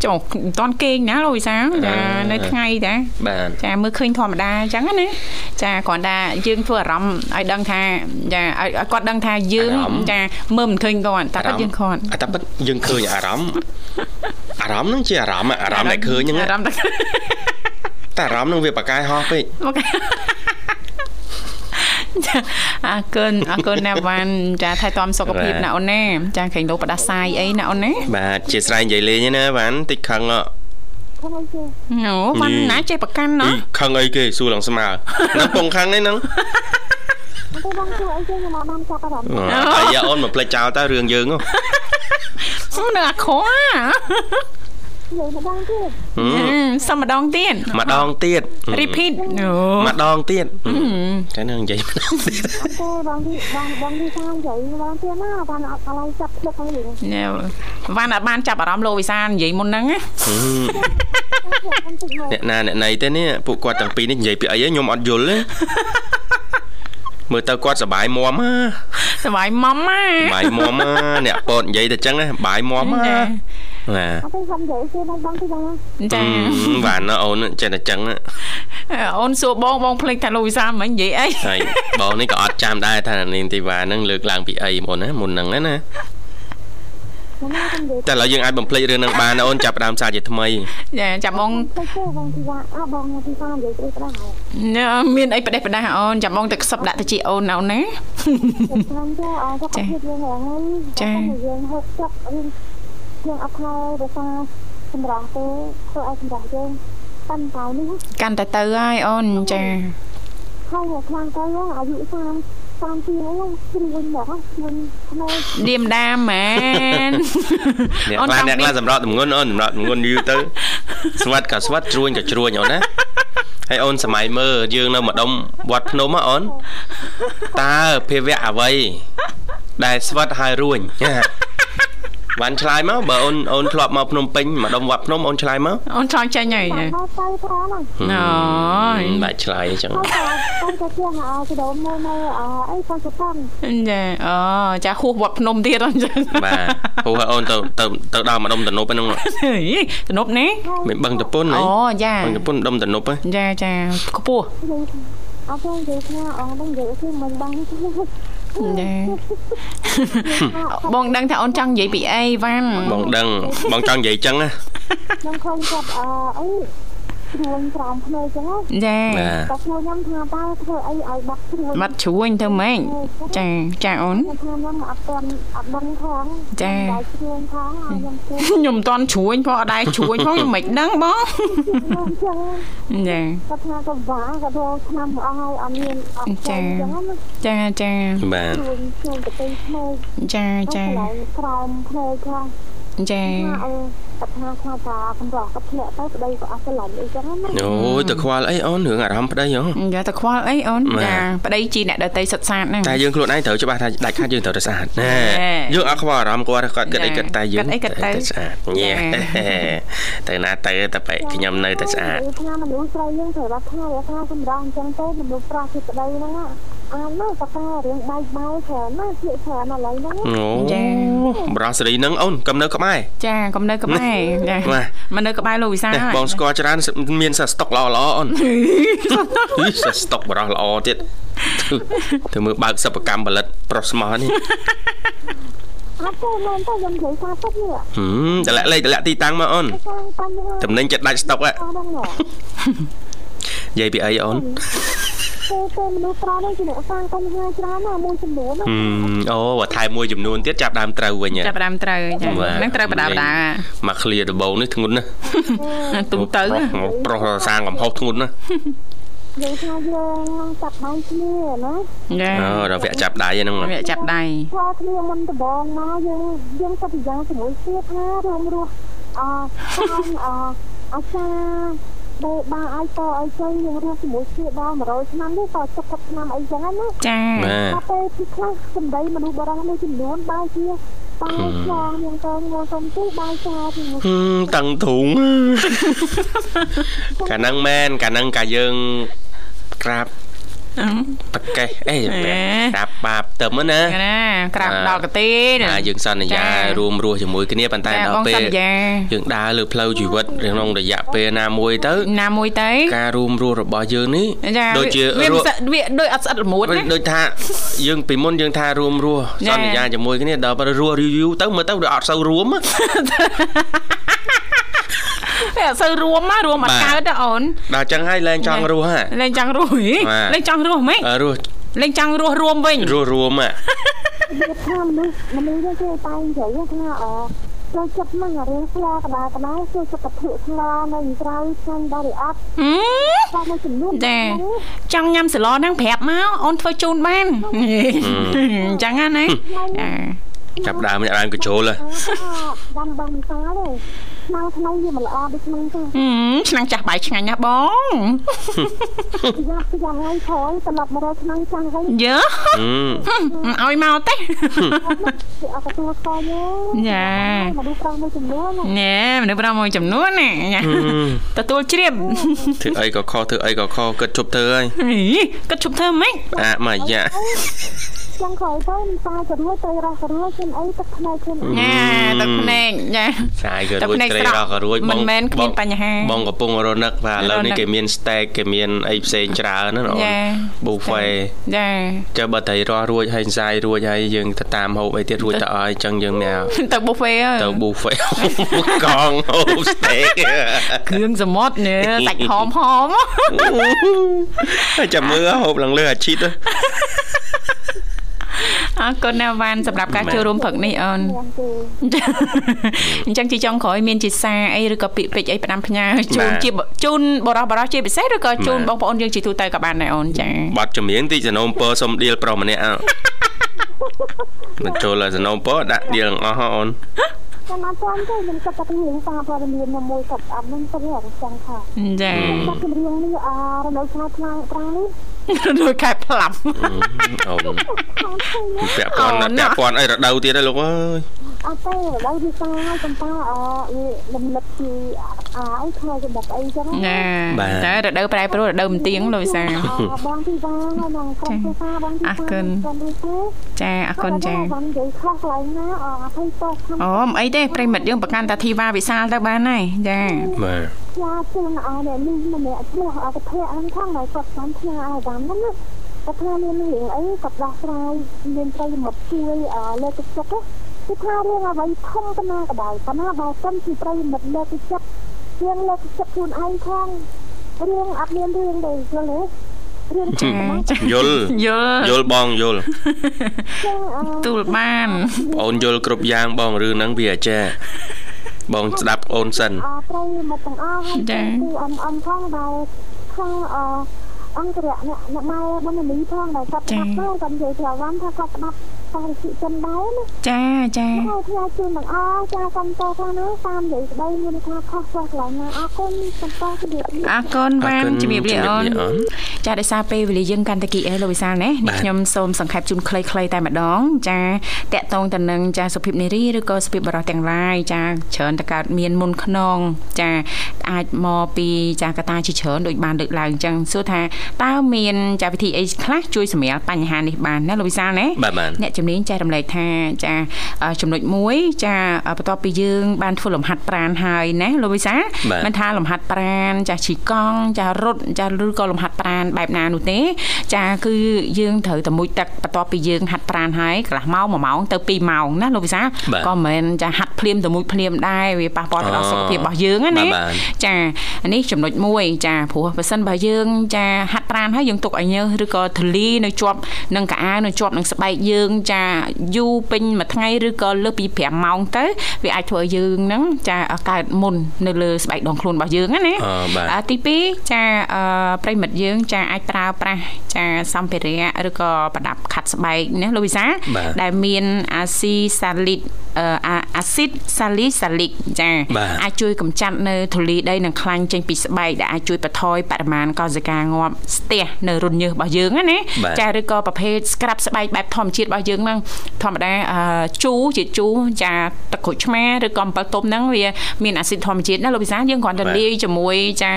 ចុះមិនតន់គេងណាលោកវិសាចានៅថ្ងៃតាបាទចាមើលឃើញធម្មតាអញ្ចឹងណាចាគ្រាន់តែយើងធ្វើអារម្មណ៍ឲ្យដឹងថាចាឲ្យគាត់ដឹងថាយើងចាមើលមិនឃើញគាត់តែគាត់យើងគាត់តែពិតយើងឃើញអារម្មណ៍អារម្មណ៍ហ្នឹងជាអារម្មណ៍អារម្មណ៍ដែលឃើញហ្នឹងអារម្មណ៍តែអារម្មណ៍ហ្នឹងវាបកកាយហោះពេក អរគុណអរគុណណាវ៉ាន់ចាថែទាំសុខភាពណាអូនណាចាខេងលោកផ្ដាសាយអីណាអូនណាបាទជាស្រ័យនិយាយលេងណាវ៉ាន់តិចខឹងអអូវ៉ាន់ណាចេះប្រកាន់ណោះខឹងអីគេសួរឡើងស្មើនឹងពងខឹងនេះហ្នឹងទៅបងជួយអីគេខ្ញុំមកបានចាប់អារម្មណ៍អាយ៉ាអូនមកផ្លេចចោលតើរឿងយើងហ៎នៅអាខោនិ យើងម្ដងទៀតសុំម្ដងទៀតម្ដងទៀត repeat ម្ដងទៀតតែនឹងនិយាយម្ដងទៀតអូបងទីបងបងទីថានិយាយម្ដងទៀតណាបានអត់កន្លែងចាប់ទឹកហ្នឹងណែវ៉ាន់អត់បានចាប់អារម្មណ៍លោកវិសានិយាយមុនហ្នឹងអ្នកណាអ្នកណៃទេនេះពួកគាត់ទាំងពីរនេះនិយាយពីអីខ្ញុំអត់យល់ទេមើលទៅគាត់សបាយមមសបាយមមសបាយមមអ្នកពតនិយាយតែចឹងណាបាយមមណាาបាទអត់ទេខ្ញុំនិយាយគេបងបងទៅយ៉ាងចាបានណាអូនចេះតែចឹងអូនសួរបងបងភ្លេចថាលោកវិសាលមិននិយាយអីហើយបងនេះក៏អត់ចាំដែរថានាងធីវ៉ាហ្នឹងលើកឡើងពីអីមុនណាមុនហ្នឹងណាតែឥឡូវយើងអាចបំភ្លេចរឿងនឹងបានអូនចាប់ដើមសារជាថ្មីចាចាប់បងបងទីថាអបងទីថានិយាយស្អីផ្ដាស់មានអីផ្ដេសផ្ដាស់អូនចាប់បងទៅខ្សឹបដាក់ទៅជាអូនអូនណាខ្ញុំចាអត់ទៅភាពយើងហ្នឹងចាយើងហូបទឹក យើងអត់ខែដោយសារសម្រាប់ទៅធ្វើឲ្យសម្រាប់យើងកាន់តែនេះកាន់តែទៅហើយអូនចាហើយខ្លាំងទៅអាយុ30តាមទីហ្នឹងជ្រួញមកជ្រួញថ្មីឌៀមដាមមែនអូនអ្នកខ្លះសម្រាប់តម្ងន់អូនសម្រាប់តម្ងន់យូរទៅស្វិតក៏ស្វិតជ្រួញក៏ជ្រួញអូនណាហើយអូនសម័យមើលយើងនៅម្ដុំវត្តភ្នំហ៎អូនតើភាវៈអ្វីដែលស្វិតហើយរួញ បានឆ្លើយមកបើអូនអូនធ្លាប់មកភ្នំពេញម្ដុំវត្តភ្នំអូនឆ្លើយមកអូនឆ្លើយចាញ់ហើយទៅប្រាណអូយបាច់ឆ្លើយអញ្ចឹងទៅទៅជាអើទៅដូនមកនៅអីផងទៅផងចាអូចាហួសវត្តភ្នំទៀតអញ្ចឹងបាទហួសអូនទៅទៅទៅដល់ម្ដុំតនប់ហ្នឹងតនប់ណាមិនបឹងតពុនអូចាបឹងតពុនម្ដុំតនប់ចាចាខ្ពស់អត់ទេនិយាយថាអងនឹងនិយាយគឺមិនដឹង ចាបងដឹងថាអូនចង់និយាយពីអីវ៉ាន់បងដឹងបងចង់និយាយចឹងណាខ្ញុំឃើញគាត់អអី ជ្រួញក្រោមភ្នែកចឹងចាតែខ្ញុំខ្ញុំថាតើធ្វើអីឲ្យបាត់ជ្រួញបាត់ជ្រួញទៅម៉េចចាចាអូនខ្ញុំខ្ញុំអត់ទាន់អត់ដឹងផងចាជ្រួញផងខ្ញុំខ្ញុំតាន់ជ្រួញផងអត់ដែរជ្រួញផងខ្ញុំមិនដឹងបងចឹងចាគាត់ថាក៏បាក៏ធ្វើឆ្នាំអស់ហើយអត់មានអត់ចឹងចាចាបាទជ្រួញជ្រួញទៅពេញភ្នែកចាចាក្រោមភ្នែកផងចាគា ត់ថាខ្លាចថាកំរោះគាត់ធ្លាក់ទៅប្តីក៏អស់ស្រឡាញ់អីចឹងណាអូយទៅខ្វល់អីអូនរឿងអារម្មណ៍ប្តីហ៎យ៉ាទៅខ្វល់អីអូនចាប្តីជីអ្នកដតីសិតសាតហ្នឹងតែយើងខ្លួនឯងត្រូវច្បាស់ថាដាច់ខាត់យើងត្រូវតែស្អាតណែយើងអត់ខ្វល់អារម្មណ៍គាត់គាត់គិតអីគិតតែយើងគិតអីគិតទៅស្អាតញ៉ែទៅណាទៅតែបែកខ្ញុំនៅតែស្អាតថាមនុស្សស្រីយើងត្រូវតែថាថាសម្រងអញ្ចឹងទៅមនុស្សប្រុសជាប្តីហ្នឹង អានមកតារឿងបែកបែកច្រើនណាជាច្រើនឥឡូវហ្នឹងអូចាបរោះសេរីហ្នឹងអូនកំនៅក្បែរចាកំនៅក្បែរចាមកនៅក្បែរលោកវិសាហើយបងស្គាល់ច្រើនមានសាស្តុកល្អល្អអូនសាស្តុកបរោះល្អទៀតទៅមើលបើកសិប្បកម្មផលិតប្រុសស្មោះនេះអត់ទេមែនទេខ្ញុំនិយាយថាសុខនេះហឹមតម្លាក់លេខតម្លាក់ទីតាំងមកអូនតំណែងចិត្តដាច់ស្តុកហ៎និយាយពីអីអូន ពេលពេលមនុស្សច្រើនជាអ្នកសាងបញ្ហាច្រើនណាមួយចំនួនអូបើថែមមួយចំនួនទៀតចាប់ដើមត្រូវវិញចាប់ដើមត្រូវចាហ្នឹងត្រូវបដាបដាមកឃ្លាដបងនេះធ្ងន់ណាស់ទុំទៅប្រុសសាងកំហុសធ្ងន់ណាស់និយាយថាយើងចាប់ដៃគ្នាណាចាអូរវៈចាប់ដៃហ្នឹងរវៈចាប់ដៃថាគ្នាមិនដបងមកយើងយើងសិតយ៉ាងជាមួយគ្នាថារួមរស់អអអាចាដែល បាឲ្យតឲ្យចេញយើងរស់ជាមួយគ្នាដល់100ឆ្នាំនេះត70ឆ្នាំអីចឹងណាចាតែពេលពីខ្លះសម្ដីមនុស្សបរិសុទ្ធមួយចំនួនបែរជាបាយឆ្លងយើងក៏ងល់សុំទីបាយចាទីតឹងធុងកាលហ្នឹងមែនកាលហ្នឹងកាយើងក្រាប តកេះអីក្រាបបាបទៅណាណាក្រាបដល់កទេណាយើងសន្យារួមរស់ជាមួយគ្នាប៉ុន្តែដល់ពេលយើងដើរលើផ្លូវជីវិតក្នុងរយៈពេលណាមួយទៅណាមួយទៅការរួមរស់របស់យើងនេះដូចជាវាវាដូចអត់ស្អិតល្មួតណាដូចថាយើងពីមុនយើងថារួមរស់សន្យាជាមួយគ្នាដល់ពេលរស់ review ទៅមើលទៅវាអត់សូវរួម តែអត់សូវរួមណារួមអត់កើតទេអូនដល់ចឹងហើយលែងចង់រស់ហ่ะលែងចង់រស់ហីលែងចង់រស់ហ្មងរស់លែងចង់រស់រួមវិញរស់រួមហ่ะវាថាមនុស្សមនុស្សគេតែនិយាយថាអចូលចិត្តហ្នឹងរឿងស្លាកដាកដាចូលចិត្តកធុស្លានៅក្រៅខាងដល់អត់ហឹមតាមចំនួនចាចង់ញ៉ាំស្លហ្នឹងប្រាប់មកអូនធ្វើជូនបានអញ្ចឹងណា ចាប់ដើមអ្នកដើមកញ្ជ្រោលដាំបងតាទេឆ្នាំថ្មីវាមិនល្អដូចឆ្នាំទេឆ្នាំចាស់បាយឆ្ងាញ់ណាស់បងយ៉ាប់យ៉ាងហើយខយត្រឡប់មករកឆ្នាំចាស់វិញយើឲ្យមកទេគេអត់ទទួលខយយ៉ាមនុស្សប្រុសមួយចំនួនណែមនុស្សប្រុសមួយចំនួនណាទទួលជ្រាបធ្វើអីក៏ខុសធ្វើអីក៏ខុសគិតជប់ធ្វើហើយគិតជប់ធ្វើម៉េចអាមកយ៉ា ចឹងក្រោយទៅសាយក៏រួចទៅរស់ក៏រួចខ្ញុំអីទឹកភ្នែកខ្ញុំញ៉ាទឹកភ្នែកចាសាយក៏រួចត្រីរស់ក៏រួចបងមិនមែនគ្មានបញ្ហាបងកំពុងរនឹកថាឥឡូវនេះគេមាន steak គេមានអីផ្សេងច្រើនណាអូន buffet ចាចុះបើត្រីរស់រួចហើយសាយរួចហើយយើងទៅតាមហូបអីទៀតរួចទៅអស់អញ្ចឹងយើងមានទៅ buffet ទៅ buffet កងហូប steak គ្រឿងសមុទ្រនេះសាច់ហមហមចាំមើលហូបឡើងលើអាជីត អរគុណណាស់វ៉ាន់សម្រាប់ការចូលរួមព្រឹកនេះអូនអញ្ចឹងជាចុងក្រោយមានជាសារអីឬក៏ពាក្យពេចន៍អីផ្ដាំផ្ញើជូនជាជូនបរោះបរោះជាពិសេសឬក៏ជូនបងប្អូនយើងជាទូទៅក៏បានដែរអូនចាបាត់ចម្រៀងទីសនំពើសុំឌីលប្រុសម្នាក់មិនចូលសនំពើដាក់ឌីលអស់អូន ខ្ញុំអត់ចាំទេខ្ញុំគិតថារឿងសារព័ត៌មានមួយគាត់អត់នឹងទៅរកចឹងថាចាខ្ញុំរឿងនេះអរនៅឆ្ងាយខ្លាំងត្រង់នេះដូចខែផ្លាប់អូពាក់ព័ន្ធពាក់ព័ន្ធអីរដូវទៀតហើយលោកអើយ អត់ទេរដូវវាសាកំប៉ាអវាលំលឹកពីអាអីខែចំបអីចឹងណាតែរដូវប្រែប្រួលរដូវមទៀងលោកវិសាបងទីវាងបងក្រុមភាសាបងទីអរគុណចាអរគុណចាបងនិយាយខុសកន្លែងណាអរភ័យទោសអូមិនអីទេប្រិមិត្តយើងប្រកាន់តាធីវ៉ាវិសាលទៅបានហើយចាបាទចាជឿនអរនេះម្នាក់ឈ្មោះអកភៈហ្នឹងផងហើយគាត់បានផ្ញើឲ្យតាមហ្នឹងណាគាត់ថាមានរឿងអីគាត់ដោះស្រាយមានប្រិយមិត្តជួយលើកទឹកចិត្ត គឺថារឿងអ្វីធំប៉ុណ្ណាក៏ដោយប៉ុន្តែបើសិនជាប្រិយមិត្តលើកទឹកចិត្តរឿងលើកទឹកចិត្តខ្លួនឯងផងរឿងអត់មានរឿងទេយល់ទេរឿងចាយល់យល់យល់បងយល់ទូលបានអូនយល់គ្រប់យ៉ាងបងរឿងហ្នឹងវាអាចារ្យបងស្ដាប់អូនសិនអរព្រៃមកទាំងអស់ហើយចាគឺអមអមផងដែលខាងអអង្គរៈអ្នកអ្នកម៉ែបណ្ឌនីផងដែលគាត់ស្ដាប់ទៅគាត់និយាយប្រវត្តិថាគាត់ស្ដាប់ តាមវិចិនដែរណាចាចាហើយផ្សាយជូនទាំងអស់ចាសំតខាងនោះតាមនិយាយស្ដីមានថាខុសឆ្គងកន្លែងណាអរគុណសំតជំរាបអរគុណបានជំរាបលាអូនចាដោយសារពេលវេលាយើងកាន់តែគីអេលោកវិសាលណានេះខ្ញុំសូមសង្ខេបជូនខ្លីៗតែម្ដង ចាតកតងទៅនឹងចាសុភាពនារីឬក៏សុភាពបរិសុទ្ធទាំងឡាយចាច្រើនតកើតមានមុនខ្នងចាអាចមកពីចាកតាជាច្រើនដូចបានលើកឡើងអញ្ចឹងសួរថាតើមានចាវិធីអីខ្លះជួយសម្រាលបញ្ហានេះបានណាលោកវិសាលណាអ្នកជំនាញចែករំលែកថាចាចំណុចមួយចាបន្ទាប់ពីយើងបានធ្វើលំហាត់ប្រាណហើយណាលោកវិសាមិនថាលំហាត់ប្រាណចាជីកង់ចារត់ចាឬក៏លំហាត់ប្រាណបែបណានោះទេ ចាគឺយើងត្រូវតែមួយទឹកបន្ទាប់ពីយើងហាត់ប្រាណហើយកន្លះម៉ោង1ម៉ោងទៅ2ម៉ោងណាលោកវិសាក៏មិនមែនចាហាត់ភ្លាមទៅមួយភ្លាមដែរវាប៉ះពាល់ដល់សុខភាពរបស់យើងណាចានេះចំណុចមួយចាព្រោះបើសិនបើយើងចាហាត់ប្រាណហើយយើងទុកឲ្យញើសឬក៏ធលីនៅជាប់នឹងកៅអៅនៅជាប់នឹងស្បែកយើងចាយូរពេញមួយថ្ងៃឬក៏លើសពី5ម៉ោងទៅវាអាចធ្វើឲ្យយើងហ្នឹងចាកើតមុននៅលើស្បែកដងខ្លួនរបស់យើងណាទី2ចាប្រិមិត្តយើងចាអាចប្រើប្រាស់ចាសម្ភារៈឬក៏ប្រដាប់ខាត់ស្បែកណាលោកវិសាដែលមានអាស៊ីសាលីត អាស៊ីតសាលីសាលីកចាអាចជួយកម្ចាត់នៅធូលីដីនិងខ្លាញ់ចេញពីស្បែកដែលអាចជួយបន្ថយបរិមាណកោសិកាងាប់ស្ទះនៅរន្ធញើសរបស់យើងណាចាឬក៏ប្រភេទស្ក្រាប់ស្បែកបែបធម្មជាតិរបស់យើងហ្នឹងធម្មតាជូរជាជូរចាទឹកក្រូចឆ្មាឬក៏អំបិលទុំហ្នឹងវាមានអាស៊ីតធម្មជាតិណាលោកវិសាលយើងគ្រាន់តែលាយជាមួយចា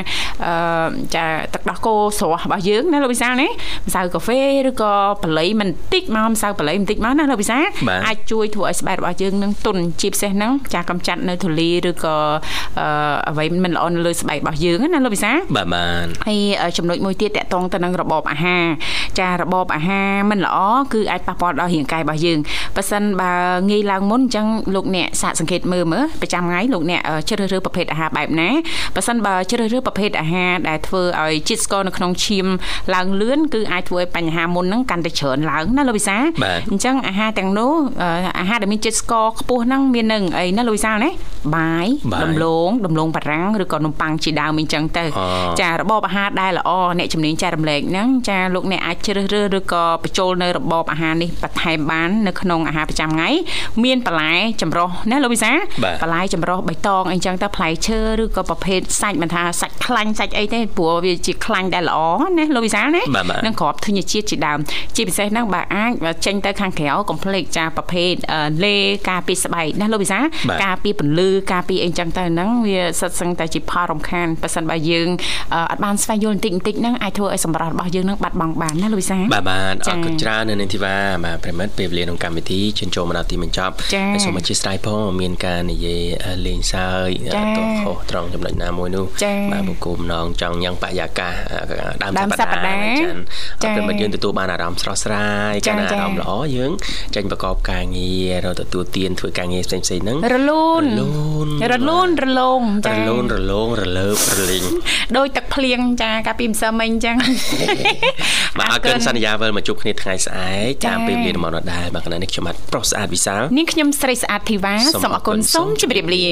ចាទឹកដោះគោស្រស់របស់យើងណាលោកវិសាលណាម្សៅកាហ្វេឬក៏បល័យមិនតិចមកម្សៅបល័យបន្តិចមកណាលោកវិសាលអាចជួយធ្វើឲ្យស្បែករបស់យើងនឹងទុនជាពិសេសហ្នឹងចាកំចាត់នៅធូលីឬក៏អ្វីមិនល្អនៅលើស្បែករបស់យើងណាលោកវិសាបាទបានហើយចំណុចមួយទៀតតកតងទៅនឹងរបបអាហារចារបបអាហារមិនល្អគឺអាចប៉ះពាល់ដល់រាងកាយរបស់យើងប៉ះសិនបើងាយឡើងមុនអញ្ចឹងលោកអ្នកសាកសង្កេតមើលមើលប្រចាំថ្ងៃលោកអ្នកជ្រើសរើសប្រភេទអាហារបែបណាប៉ះសិនបើជ្រើសរើសប្រភេទអាហារដែលធ្វើឲ្យជាតិស្ករនៅក្នុងឈាមឡើងលឿនគឺអាចធ្វើឲ្យបញ្ហាមុនហ្នឹងកាន់តែច្រើនឡើងណាលោកវិសាអញ្ចឹងអាហារទាំងនោះអាហារដែលមានជាតិស្ករខ្ពស់ហ្នឹងមាននឹងអីណាលោកវិសាណាបាយដំឡូងដំឡូងបារាំងឬក៏នំប៉័ងជាដើមអញ្ចឹងទៅចារបបអាហារដែលល្អអ្នកជំនាញចែករំលែកហ្នឹងចាលោកអ្នកអាចជ្រើសរើសឬក៏បញ្ចូលនៅរបបអាហារនេះបន្ថែមបាននៅក្នុងអាហារប្រចាំថ្ងៃមានបន្លែចម្រុះណាលោកវិសាបន្លែចម្រុះបៃតងអីចឹងទៅផ្លែឈើឬក៏ប្រភេទសាច់មិនថាសាច់ខ្លាញ់សាច់អីទេព្រោះវាជាខ្លាញ់ដែលល្អណាលោកវិសាណានឹងក្របធញ្ញជាតិជាដើមជាពិសេសហ្នឹងបើអាចចេញទៅខាងក្រៅកុំភ្លេចចាប្រភេទលេការពីស្បែកណាលោកវិសាការពីពន្លឺការពីអីចឹងទៅហ្នឹងវាសិតសឹងតែជាផលរំខានប៉ះសិនបើយើងអត់បានស្វែងយល់បន្តិចបន្តិចហ្នឹងអាចធ្វើឲ្យសម្រស់របស់យើងហ្នឹងបាត់បង់បានណាលូវីសាបាទបាទអរគុណច្រើននៅនាងធីវ៉ាបាទប្រិមិត្តពេលវេលាក្នុងកម្មវិធីជិនចូលមកដល់ទីបញ្ចប់សូមអធិស្ឋានផងមានការនិយាយលេងសើចទោះខុសត្រង់ចំណុចណាមួយនោះបាទបុគ្គលម្ដងចង់ញ៉ាំបរិយាកាសដើមសប្តាហ៍ចឹងអរគុណយើងទទួលបានអារម្មណ៍ស្រស់ស្រាយកាលណាអារម្មណ៍ល្អយើងចេញប្រកបការងាររទទួលទានធ្វើការងារផ្សេងៗហ្នឹងរលូនរលូនរលូនរលោងចារលូនរលោងរលើបរលីងដោយទឹកភ្លៀងចាកាលពីម្សិលមិញចឹងបាទអរគុណសន្យាវិលមកជួបគ្នាថ្ងៃស្អែកតាមពេលវេលាមកដល់បាទកណ្ដានេះខ្ញុំបាទប្រុសស្អាតវិសាលនាងខ្ញុំស្រីស្អាតធីវ៉ាសូមអរគុណសូមជម្រាបលា